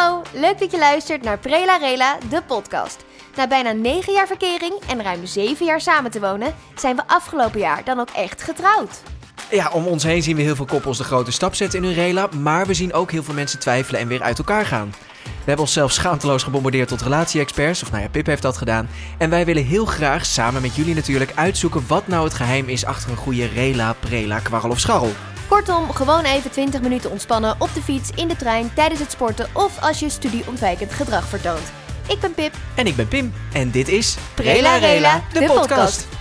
Hallo, leuk dat je luistert naar Prela Rela, de podcast. Na bijna 9 jaar verkering en ruim 7 jaar samen te wonen, zijn we afgelopen jaar dan ook echt getrouwd. Ja, om ons heen zien we heel veel koppels de grote stap zetten in hun rela, maar we zien ook heel veel mensen twijfelen en weer uit elkaar gaan. We hebben onszelf schaamteloos gebombardeerd tot relatie-experts, of nou ja, Pip heeft dat gedaan. En wij willen heel graag, samen met jullie natuurlijk, uitzoeken wat nou het geheim is achter een goede rela, prela, kwarrel of scharrel. Kortom, gewoon even 20 minuten ontspannen op de fiets, in de trein, tijdens het sporten of als je studieontwijkend gedrag vertoont. Ik ben Pip. En ik ben Pim, en dit is Prela Rela, de podcast.